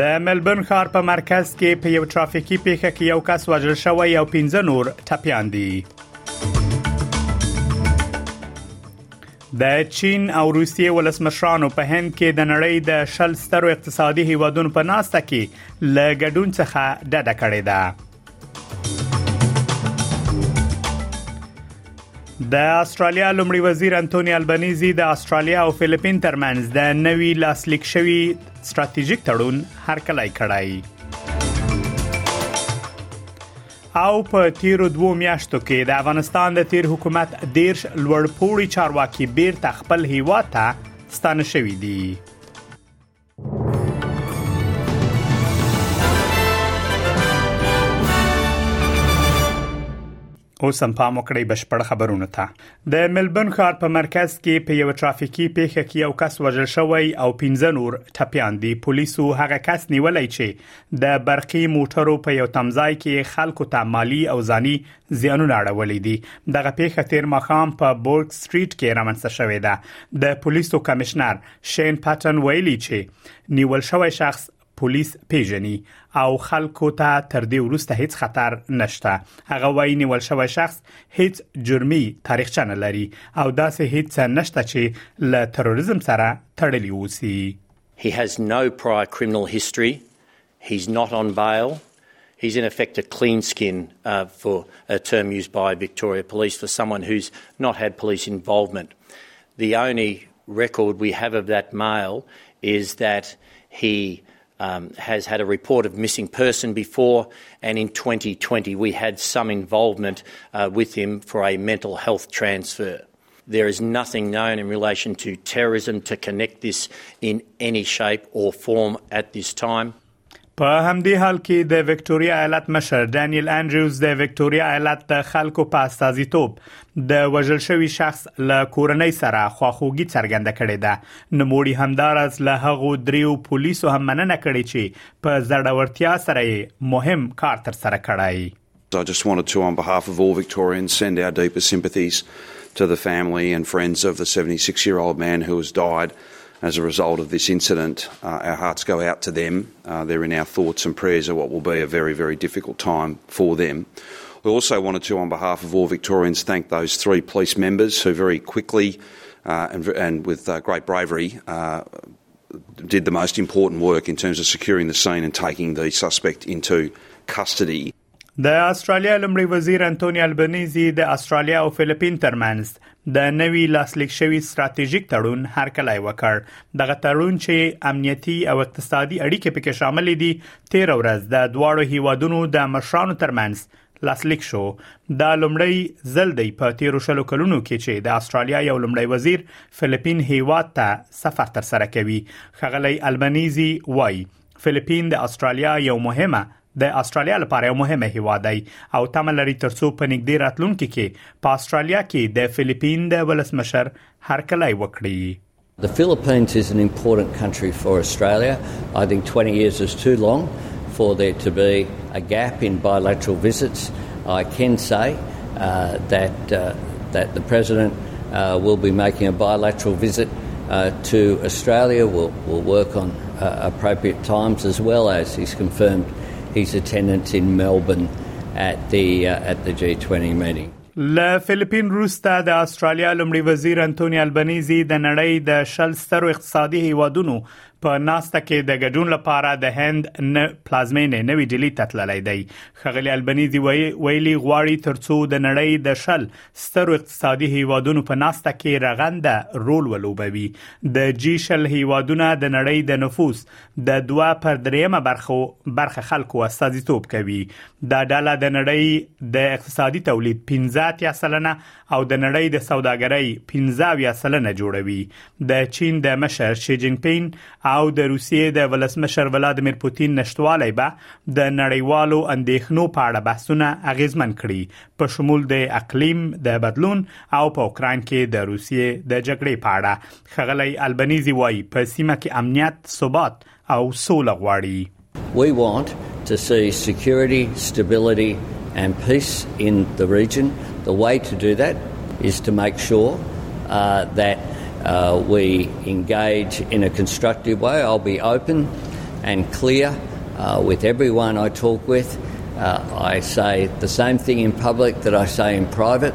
د ملبورن ښار په مرکز کې په یو ترافیکي پیښه کې یو کس وژل شوی او 15 نور ټپيان دي د چین او روسیې ولسمشرانو په هند کې د نړۍ د شل سترو اقتصادي هیوادونو په ناسته کې له ګډون څخه ډډه کړې ده د استرالیا لومړي وزیر انټونی البنيزي د استرالیا او فلیپین ترمنځ د نوي لاسلیک شوی ستراتیژیک تړون هرکلای کړای او په تیرو دوو میاشتو کې د افغانستان د تیر حکومت دیرش لوړ پوړي چارواکي بیرته خپل هیوا ته ستانه شوې دي اوس هم پام وکړئ بشپړ خبرونه ته د ملبن ښار په مرکز کې په یو ترافیکي پیښه کې یو کس وژل شوی او 15 نور ټپيان دي پولیسو هغه کس نیولای چې د برقي موټرو په یو تمځای کې خلکو ته مالی او ځاني زیانونه اړولې دي دغه پیښه تیر مخام په بولک سټریټ کې رامنځته شوې ده د پولیسو کمشنر شین پټن ویلي چې نیول شوی شخص پولیس پیژني او خلکو ته تر دې وروسته هیڅ خطر نشته هغه وایي نیول شوی شخص هیڅ جرمي تاریخچه نه لري او داسې هیڅ نشته چې له تروریزم سره تړلی اوسي He has no prior criminal history He's not on bail. He's in effect a clean skin uh, for a term used by Victoria Police for someone who's not had police involvement. The only record we have of that male is that he um, has had a report of missing person before, and in 2020 we had some involvement uh, with him for a mental health transfer. There is nothing known in relation to terrorism to connect this in any shape or form at this time. په همدې حال کې د وکټوريا ایالت مشر ډانیل انډریوز د وکټوريا ایالت د خلکو په استازیتوب د وژل شوی شخص له کورنۍ سره خواخوږي څرګنده کړې ده نو موړي همدارز له هغو دریو پولیسو هم مننه کړې چې په زړورتیا سره مهم کار تر سره کړی I just wanted to, on behalf of all Victorians, send our deepest sympathies to the family and friends of the 76 year old man who has died. As a result of this incident, uh, our hearts go out to them. Uh, they're in our thoughts and prayers of what will be a very, very difficult time for them. We also wanted to, on behalf of all Victorians, thank those three police members who very quickly uh, and, and, with uh, great bravery uh, did the most important work in terms of securing the scene and taking the suspect into custody. د استرالیا لمړي وزیر انټونی البنيزي د استرالیا او فلیپین ترمنځ د نوي لاسلیک شوی ستراتیژیک تړون هرکلی وکړ دغه تړون چې امنیتي او اقتصادي اړیکې پکې شامل دي 13 ورځ د دواړو هیوادونو د مشرانو ترمنځ لاسلیک شو دا لومړی ځل دی په تیرو شلو کلونو کې چې د استرالیا یو لومړی وزیر فلیپین هیواد ته سفر تر سره کوي خغلی البنیزي وای فلیپین د استرالیا یو مهمه د استرالیا لپاره یو مهمه هیواد دی او تم لري ترڅو په نږدې راتلونکي کې په استرالیا کې د فلیپین د ولسمشر هرکلی وکړي The Philippines is an important country for Australia. I think 20 years is too long for there to be a gap in bilateral visits. I can say uh, that, uh, that the President uh, will be making a bilateral visit uh, to Australia. We'll, we'll work on uh, appropriate times as well as he's confirmed He's attendance in Melbourne at the uh, at the G20 meeting. له فلیپین روسته د استرالیا لمړي وزیر انټونی البنيزي د نړۍ د شل سترو اقتصادي هیوادونو په ناسته کې د ګډون لپاره د هند پلازمینې نوې ډیلی ته تللی دی خغلی البنيزي ویلي غواړي ترڅو د نړۍ د شل سترو اقتصادي هیوادونو په ناسته کې رغنده رول ولوبوي د جی شل هیوادونه د نړۍ د نفوس د دوه پر دریمه برخو برخه خلکو استازیتوب کوي دا ډله د نړۍ د اقتصادي تولید 15 تیا سلنه او د نړۍ د سوداګرۍ 15 یا سلنه جوړوي د چین د مشر شي جین پین او د روسیې د ولسمشر ولادمیر پوتین نشټوالی به د نړیوالو اندېښنو په اړه بحثونه اغیزمن کړي په شمول د اقلیم د بدلون او په اوکران کې د روسیې د جګړې په اړه خغلی البنيزي وایي په سیمه کې امنیت ثبات او سوله غواړي We want to see security, stability and peace in the region. The way to do that is to make sure uh, that uh, we engage in a constructive way. I'll be open and clear uh, with everyone I talk with. Uh, I say the same thing in public that I say in private.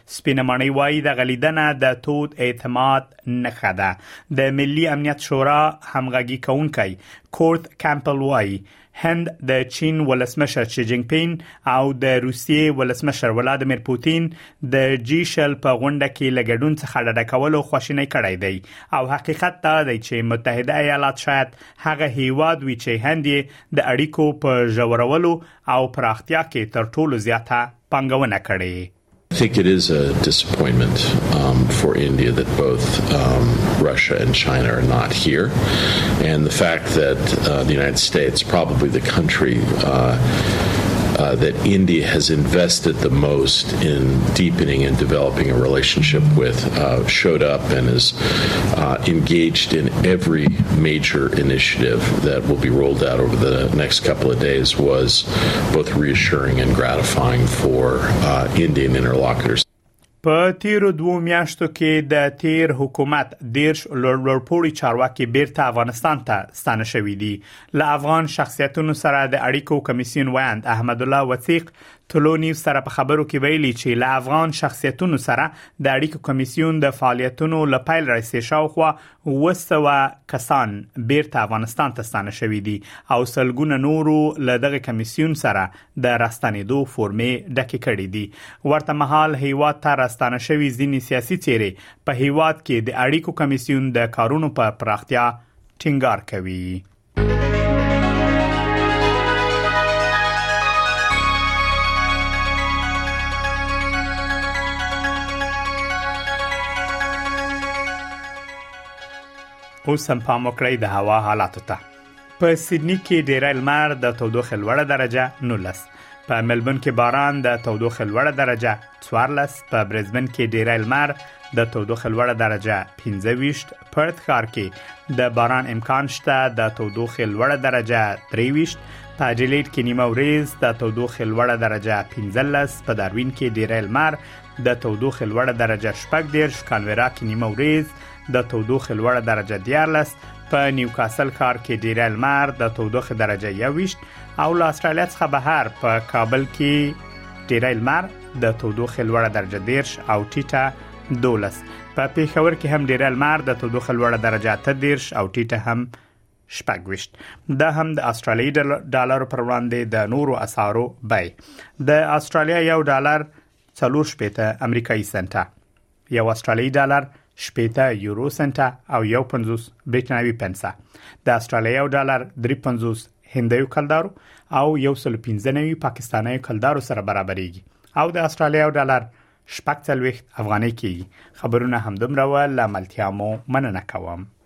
سپینه ماڼۍ وایي دغه لیدنه د تود اعتماد نښه ده د ملي امنیت شورا همغږي کونکي کورت کمپل وایي هند د چین ولسمشر شي جینګ پین او د روسیې ولسمشر ولادمیر پوتین د جی شل په غونډه کې لګډون څخه ډډه کولو خوشینه کړې دی او حقیقت دا دی چې متحده ایالات شاید هغه هیواد وی چې هند د اړیکو په ژورولو او پراختیا کې تر ټولو زیاته پنګونه کړې I think it is a disappointment um, for India that both um, Russia and China are not here, and the fact that uh, the United States, probably the country. Uh, uh, that India has invested the most in deepening and developing a relationship with uh, showed up and is uh, engaged in every major initiative that will be rolled out over the next couple of days was both reassuring and gratifying for په تیرو دوو میاشتو کې د تیر حکومت 13 لوړ لوړ پوړي چارواکي بیرته افغانستان ته ستانه شوي دي له افغان شخصیتونو سره د اړیکو کمیسیون ویاند احمد الله وثیق طلوع نیوز سره په خبرو کې ویلي چې له افغان شخصیتونو سره د اړیکو کمیسیون د فعالیتونو له پیل راځي شاوخوا وسوه کسان بیرته افغانستان ته ستانه شوي دي او سلګونه نورو له دغه کمیسیون سره د راستنیدو فورمې ډکې کړې دي ورته مهال هیواد ته راستانه شوی ځینی سیاسي چیرې په هیواد کې د اړیکو کمیسیون د کارونو په پراختیا ټینګار کوي اوس هم پام وکړئ د هوا حالاتو ته په سیدنی کې ډیری لمر د تودوخې لوړه درجه 19 په ملبون کې باران د تودوخې لوړه درجه 14 په برزبن کې ډیری لمر د تودوخې لوړه درجه 15 پرت ښار کې د باران امکان شته د تودوخې لوړه درجه 23 په اډلیډ کې نیمه ورځ د تودوخې لوړه درجه 15 په داروین کې ډیری لمر د تودوخې لوړه درجه 14 کانبرا کې نیمه ورځ د تودوخې لوړه درجه 14 په نیوکاسل ښار کې ډیره لمر د تودوخې درجه 21 او له استرالیا څخه بهر په کابل کې ډیره لمر د تودوخې لوړه درجه 10 او ټیټه 12 په پیښور کې هم ډیره لمر د تودوخې لوړه درجه 13 او ټیټه هم شپږوشت دا هم د استرالیي ډالر پر وړاندې د نورو اسعارو بای د استرالیا یو ډالر 4 شپېته امریکایي سنټه یو استرالیي ډالر شپېته یورو سنټه او یو پنځوس برېټانوي پنسه د استرالیا یو ډالر درې پنځوس هندیو کلدارو او یو سل پنځه نوي پاکستانیو کلدارو سره برابرېږي او د استرالیا یو ډالر شپږ څلوېښت افغانۍ کېږي خبرونه همدومره وه له ملتیا مو مننه کوم